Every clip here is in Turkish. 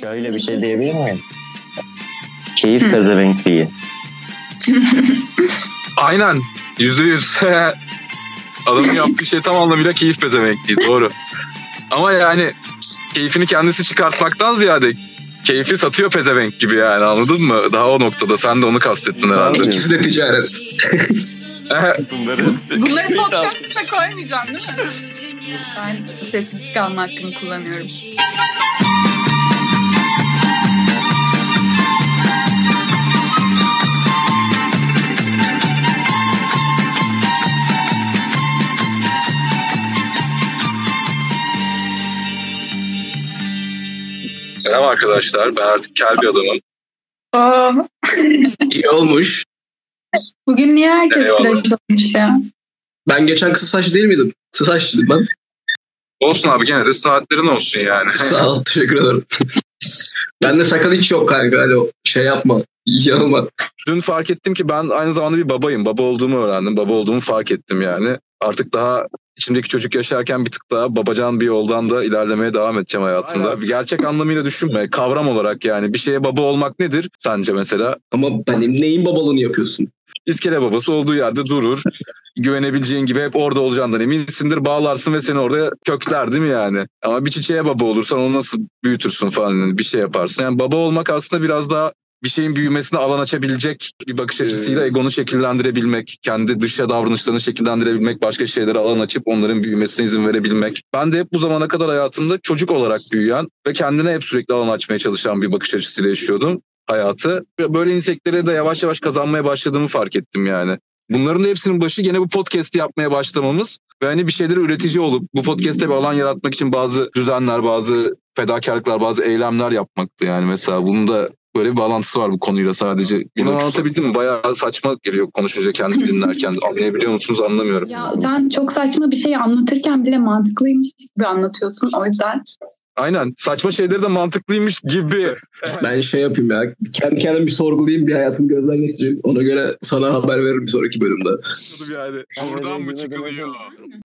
Şöyle bir şey diyebilir miyim? Keyif pezevenkliği. Aynen. Yüzde yüz. Adamın yaptığı şey tam anlamıyla keyif pezevenkliği. Doğru. Ama yani keyfini kendisi çıkartmaktan ziyade keyfi satıyor pezevenk gibi yani anladın mı? Daha o noktada sen de onu kastettin herhalde. İkisi de ticaret. Bunları Bunları podcast'a koymayacağım değil mi? Ben sessiz kalma hakkımı kullanıyorum. Selam arkadaşlar. Ben artık kel bir adamım. Aa, İyi olmuş. bugün niye herkes Eyvallah. tıraş olmuş ya? Ben geçen kısa saç değil miydim? Kısa saçlıydım ben. Olsun abi gene de saatlerin olsun yani. Sağ ol. Teşekkür ederim. Bende sakal hiç yok kanka. Alo. Şey yapma. Yanılma. Dün fark ettim ki ben aynı zamanda bir babayım. Baba olduğumu öğrendim. Baba olduğumu fark ettim yani. Artık daha içimdeki çocuk yaşarken bir tık daha babacan bir yoldan da ilerlemeye devam edeceğim hayatımda. Bir gerçek anlamıyla düşünme. Kavram olarak yani. Bir şeye baba olmak nedir sence mesela? Ama benim neyin babalığını yapıyorsun? İskele babası olduğu yerde durur. Güvenebileceğin gibi hep orada olacağından eminsindir. Bağlarsın ve seni orada kökler değil mi yani? Ama bir çiçeğe baba olursan onu nasıl büyütürsün falan bir şey yaparsın. Yani baba olmak aslında biraz daha bir şeyin büyümesine alan açabilecek bir bakış açısıyla egonu şekillendirebilmek, kendi dışa davranışlarını şekillendirebilmek, başka şeylere alan açıp onların büyümesine izin verebilmek. Ben de hep bu zamana kadar hayatımda çocuk olarak büyüyen ve kendine hep sürekli alan açmaya çalışan bir bakış açısıyla yaşıyordum hayatı. Böyle nitelikleri de yavaş yavaş kazanmaya başladığımı fark ettim yani. Bunların da hepsinin başı gene bu podcast'i yapmaya başlamamız ve hani bir şeyleri üretici olup bu podcast'te bir alan yaratmak için bazı düzenler, bazı fedakarlıklar, bazı eylemler yapmaktı yani mesela. Bunun da böyle bir bağlantısı var bu konuyla sadece. Bunu anlatabildim mi? Bayağı saçma geliyor konuşunca kendimi dinlerken. Anlayabiliyor musunuz anlamıyorum. Ya sen çok saçma bir şey anlatırken bile mantıklıymış gibi anlatıyorsun. O yüzden Aynen. Saçma şeyleri de mantıklıymış gibi. Ben şey yapayım ya. Kendi kendime bir sorgulayayım. Bir hayatımı gözden geçireyim. Ona göre sana haber veririm bir sonraki bölümde. yani. Buradan mı çıkılıyor?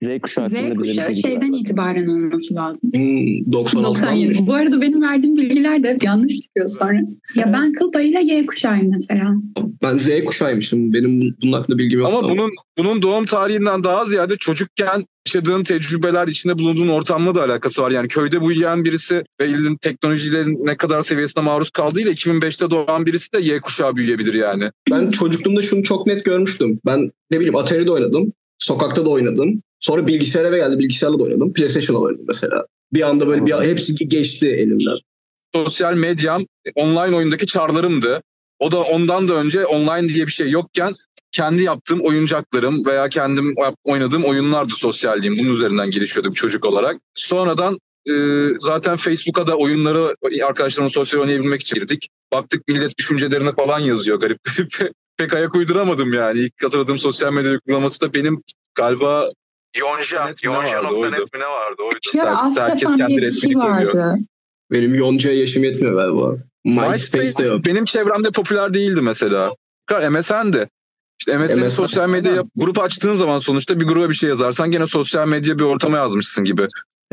Z kuşağı. Z kuşağı şeyden itibaren olması lazım. Hmm, 96'dan 97. Bu arada benim verdiğim bilgiler de hep yanlış çıkıyor sonra. Ya ben kıl payıyla Y kuşağıyım mesela. Ben Z kuşağıymışım. Benim bun- bunun hakkında bilgim yok. Ama bunun bunun doğum tarihinden daha ziyade çocukken yaşadığın tecrübeler içinde bulunduğun ortamla da alakası var. Yani köyde büyüyen birisi ve ilin teknolojilerin ne kadar seviyesine maruz kaldığıyla 2005'te doğan birisi de Y kuşağı büyüyebilir yani. Ben çocukluğumda şunu çok net görmüştüm. Ben ne bileyim Atari'de oynadım. Sokakta da oynadım. Sonra bilgisayara eve geldi. Bilgisayarla da oynadım. PlayStation'la oynadım mesela. Bir anda böyle bir hepsi geçti elimden. Sosyal medyam online oyundaki çarlarımdı. O da ondan da önce online diye bir şey yokken kendi yaptığım oyuncaklarım veya kendim oynadığım oyunlardı sosyalliğim. Bunun üzerinden gelişiyordu bir çocuk olarak. Sonradan e, zaten Facebook'a da oyunları arkadaşlarımla sosyal oynayabilmek için girdik. Baktık millet düşüncelerini falan yazıyor garip garip. Pek ayak uyduramadım yani. İlk hatırladığım sosyal medya uygulaması da benim galiba Yonja, Yonja.net mi ne vardı? Oydu. Ya Herkes Astefan diye bir resmini şey koyuyor. vardı. Benim Yonca'ya yaşım yetmiyor galiba. MySpace'de MySpace yok. benim çevremde popüler değildi mesela. Kar MSN'di. İşte MSN'in MSN. sosyal medya yap- grup açtığın zaman sonuçta bir gruba bir şey yazarsan gene sosyal medya bir ortama yazmışsın gibi.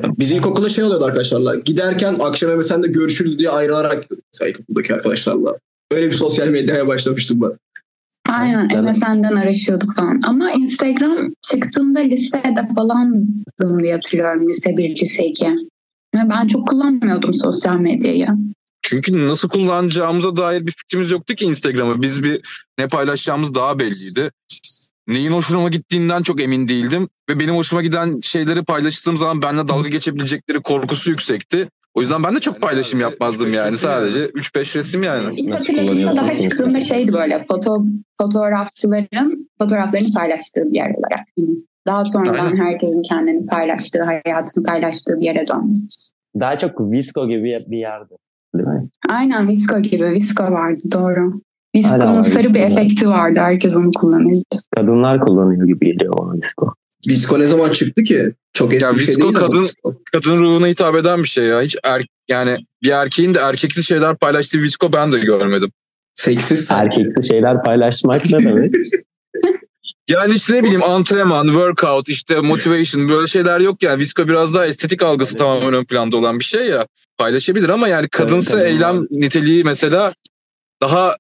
Biz ilkokulda şey oluyordu arkadaşlarla. Giderken akşam MSN'de görüşürüz diye ayrılarak gidiyorduk mesela ilkokuldaki arkadaşlarla. Öyle bir sosyal medyaya başlamıştım ben. Aynen Evet. MSN'den araşıyorduk falan. Ama Instagram çıktığında lisede falan diye hatırlıyorum. Lise 1, lise 2. Ve ben çok kullanmıyordum sosyal medyayı. Çünkü nasıl kullanacağımıza dair bir fikrimiz yoktu ki Instagram'ı. Biz bir ne paylaşacağımız daha belliydi. Neyin hoşuma gittiğinden çok emin değildim. Ve benim hoşuma giden şeyleri paylaştığım zaman benimle dalga geçebilecekleri korkusu yüksekti. O yüzden ben de çok paylaşım yapmazdım yani. Sadece 3-5 resim yani. İlk hatırladığımda daha Instagram'ı? şeydi böyle foto, fotoğrafçıların fotoğraflarını paylaştığı bir yer olarak. Daha sonradan Aynen. herkesin kendini paylaştığı, hayatını paylaştığı bir yere döndü. Daha çok Visco gibi bir yerdi. Değil mi? Aynen Visco gibi. Visco vardı doğru. Visco'nun sarı bir Visco efekti vardı. Herkes onu kullanırdı. Kadınlar kullanıyor gibi geliyor bana Visco. Disco ne zaman çıktı ki? Çok eski Ya bir şey Visco değil ama. kadın- Kadın ruhuna hitap eden bir şey ya. Hiç er, yani bir erkeğin de erkeksiz şeyler paylaştığı Visco ben de görmedim. Seksiz. Erkeksi şeyler paylaşmak ne demek? Yani işte ne bileyim antrenman, workout, işte motivation böyle şeyler yok yani. Visco biraz daha estetik algısı tamamen ön planda olan bir şey ya. Paylaşabilir ama yani kadınsı kadınlar. eylem niteliği mesela daha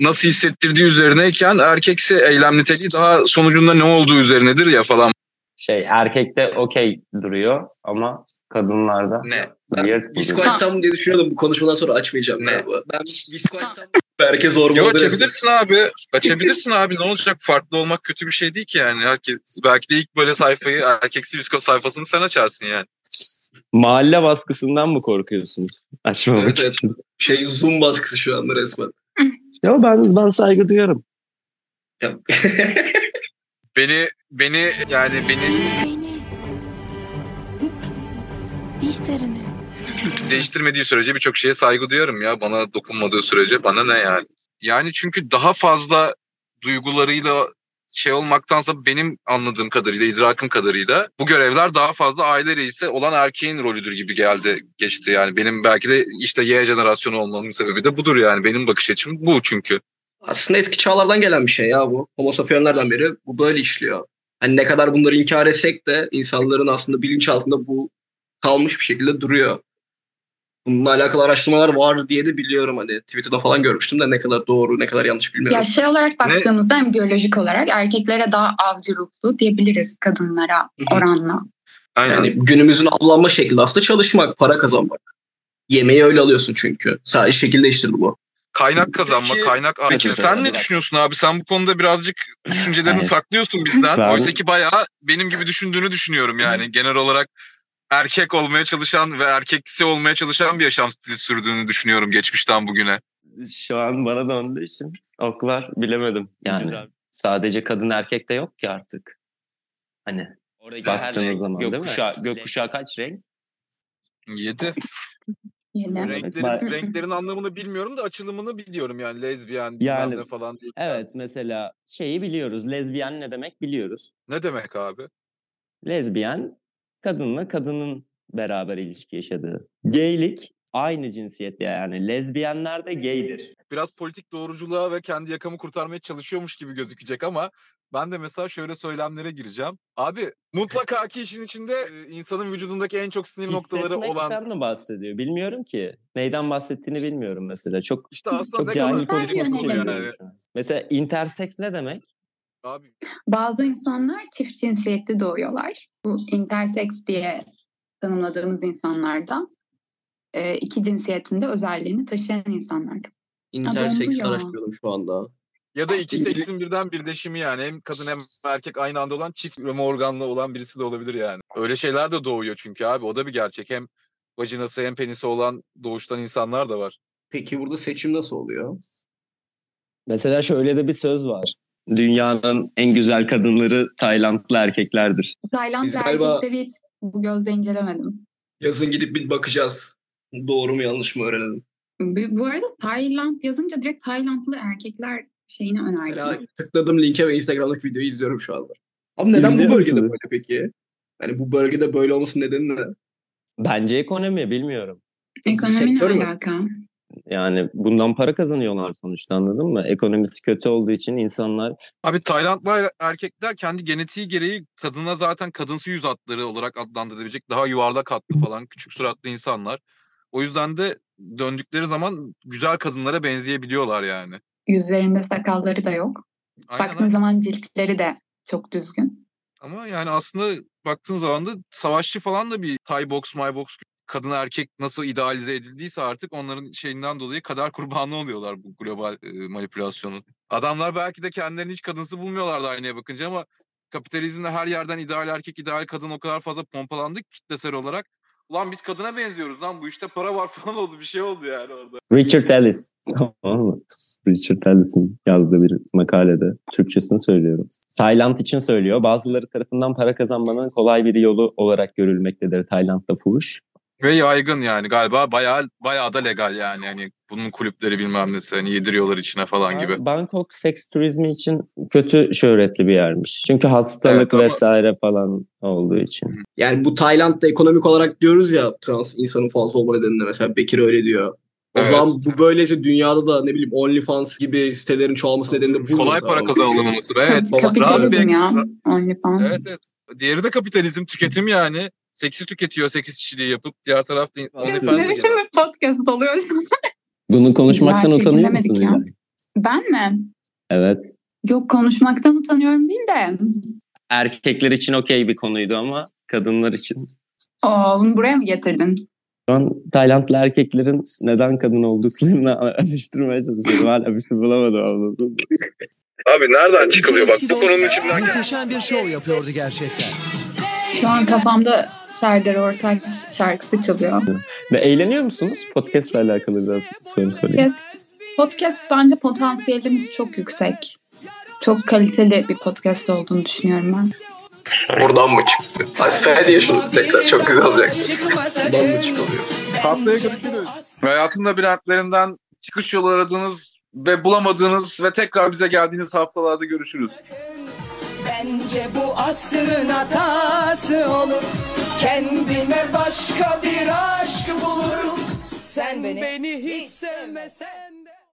nasıl hissettirdiği üzerineyken erkeksi eylem niteliği daha sonucunda ne olduğu üzerinedir ya falan. Şey erkekte okey duruyor ama kadınlarda Ne? duruyor. açsam diye düşünüyordum. Bu konuşmadan sonra açmayacağım Ne? galiba. Ben visko açsam Berke zorbaladı. Yo resmen. açabilirsin abi. Açabilirsin abi. Ne olacak? Farklı olmak kötü bir şey değil ki yani. Herkes, belki de ilk böyle sayfayı erkeksi visko sayfasını sen açarsın yani. Mahalle baskısından mı korkuyorsunuz? Açmamak Evet, evet. için. Şey zoom baskısı şu anda resmen. Yo ben ben saygı duyuyorum. Ya- Beni beni yani beni Beni. Bihter'ini. değiştirmediği sürece birçok şeye saygı duyarım ya. Bana dokunmadığı sürece bana ne yani. Yani çünkü daha fazla duygularıyla şey olmaktansa benim anladığım kadarıyla, idrakım kadarıyla bu görevler daha fazla aile reisi olan erkeğin rolüdür gibi geldi geçti yani. Benim belki de işte Y jenerasyonu olmamın sebebi de budur yani. Benim bakış açım bu çünkü. Aslında eski çağlardan gelen bir şey ya bu. Homo sapienslerden beri bu böyle işliyor. Hani ne kadar bunları inkar etsek de insanların aslında bilinçaltında bu kalmış bir şekilde duruyor. Bununla alakalı araştırmalar var diye de biliyorum hani Twitter'da falan görmüştüm de ne kadar doğru ne kadar yanlış bilmiyorum. Ya şey olarak baktığımızda hem biyolojik olarak erkeklere daha avcı ruhlu diyebiliriz kadınlara oranla. Aynen. Yani günümüzün avlanma şekli aslında çalışmak, para kazanmak. Yemeği öyle alıyorsun çünkü. Sadece şekil değiştirdi bu. Kaynak kazanma, Peki- kaynak Peki Evet, sen ne düşünüyorsun abi? Sen bu konuda birazcık düşüncelerini saklıyorsun bizden. Oysa ki bayağı benim gibi düşündüğünü düşünüyorum yani. Genel olarak erkek olmaya çalışan ve erkeksi olmaya çalışan bir yaşam stili sürdüğünü düşünüyorum geçmişten bugüne. Şu an bana döndüğü için oklar bilemedim. Yani sadece kadın erkek de yok ki artık. Hani baktığınız zaman değil mi? gökkuşağı, gökkuşağı kaç renk? Yedi. Renklerin, renklerin anlamını bilmiyorum da açılımını biliyorum yani. Lezbiyen, Yani- ne falan değil. Evet mesela şeyi biliyoruz. Lezbiyen ne demek biliyoruz. Ne demek abi? Lezbiyen kadınla kadının beraber ilişki yaşadığı. Gaylik aynı cinsiyette yani. Lezbiyenler de gaydir. Biraz politik doğruculuğa ve kendi yakamı kurtarmaya çalışıyormuş gibi gözükecek ama ben de mesela şöyle söylemlere gireceğim. Abi mutlaka ki işin içinde insanın vücudundaki en çok sinir noktaları olan Hissetmekten mi bahsediyor? Bilmiyorum ki. Neyden bahsettiğini bilmiyorum mesela. Çok işte aslında çok ne kadar konuşması yönelim. yani. yani. Mesela interseks ne demek? Abi Bazı insanlar çift cinsiyetli doğuyorlar. Bu intersex diye tanımladığımız insanlarda e, iki cinsiyetinde özelliğini taşıyan insanlar. Interseks ya. araştırıyorum şu anda. ya da iki seksin birden birleşimi yani. Hem kadın hem erkek aynı anda olan çift üreme organlı olan birisi de olabilir yani. Öyle şeyler de doğuyor çünkü abi. O da bir gerçek. Hem vajinası hem penisi olan doğuştan insanlar da var. Peki burada seçim nasıl oluyor? Mesela şöyle de bir söz var. Dünyanın en güzel kadınları Taylandlı erkeklerdir. Taylandlı Biz galiba- erkekleri hiç bu gözle incelemedim. Yazın gidip bir bakacağız. Doğru mu yanlış mı öğrenelim. Bu arada Tayland yazınca direkt Taylandlı erkekler şeyini Mesela önerdim. tıkladım linke ve Instagram'daki videoyu izliyorum şu anda. Ama neden İzliyor bu bölgede musunuz? böyle peki? Hani bu bölgede böyle olmasının nedeni ne? Bence ekonomi bilmiyorum. Ekonomi ne alaka? Yani bundan para kazanıyorlar sonuçta anladın mı? Ekonomisi kötü olduğu için insanlar Abi Taylandlı er- erkekler kendi genetiği gereği kadına zaten kadınsı yüz hatları olarak adlandırılabilecek daha yuvarlak hatlı falan küçük suratlı insanlar. O yüzden de döndükleri zaman güzel kadınlara benzeyebiliyorlar yani. Yüzlerinde sakalları da yok. Aynen, Baktığın aynen. zaman ciltleri de çok düzgün. Ama yani aslında baktığın zaman da savaşçı falan da bir Thai box, my box kadın erkek nasıl idealize edildiyse artık onların şeyinden dolayı kader kurbanı oluyorlar bu global e, manipülasyonun. Adamlar belki de kendilerini hiç kadınsı bulmuyorlardı aynaya bakınca ama kapitalizmde her yerden ideal erkek, ideal kadın o kadar fazla pompalandı ki kitlesel olarak. Ulan biz kadına benziyoruz lan bu işte para var falan oldu bir şey oldu yani orada. Richard Ellis. Richard Ellis'in yazdığı bir makalede Türkçesini söylüyorum. Tayland için söylüyor. Bazıları tarafından para kazanmanın kolay bir yolu olarak görülmektedir Tayland'da fuhuş. Ve yaygın yani galiba bayağı bayağı da legal yani hani bunun kulüpleri bilmem nesi hani yediriyorlar içine falan gibi. Ban- Bangkok seks turizmi için kötü şöhretli bir yermiş. Çünkü hastalık Evet, ama- vesaire falan olduğu için. Yani bu Tayland'da ekonomik olarak diyoruz ya trans insanın fazla olma nedeninde mesela Bekir öyle diyor. O Evet. zaman bu böylece dünyada da ne bileyim OnlyFans gibi sitelerin çoğalması nedeniyle bu Kolay para kazanılması. Evet. Baba, Kapitalizm rahat ya. OnlyFans. Evet evet. Diğeri de kapitalizm, tüketim yani. Seksi tüketiyor seks işçiliği yapıp diğer tarafta Ne biçim bir podcast oluyor? Bunu konuşmaktan Gerçekten utanıyor musun? ya. Ben mi? Evet. Yok konuşmaktan utanıyorum değil de. Erkekler için okey bir konuydu ama kadınlar için. Oo, bunu buraya mı getirdin? Şu an Taylandlı erkeklerin neden kadın olduklarını araştırmaya çalışıyorum. Hala bir şey bulamadım anladın? Abi nereden çıkılıyor bak bu konunun içinden Muhteşem bir şov yapıyordu gerçekten. Şu an kafamda Serdar Ortaç şarkısı çalıyor. Ve eğleniyor musunuz? Podcast'la alakalı biraz soru sorayım. Podcast, podcast bence potansiyelimiz çok yüksek. Çok kaliteli bir podcast olduğunu düşünüyorum ben. Buradan mı çıktı? Ay sen diye şunu tekrar çok güzel olacak. Buradan mı çıkılıyor? Haftaya görüşürüz. Hayatın labirentlerinden çıkış yolu aradığınız ve bulamadığınız ve tekrar bize geldiğiniz haftalarda görüşürüz. Bence bu asrın hatası olur. Kendime başka bir aşk bulurum. Sen beni, hiç sevmesen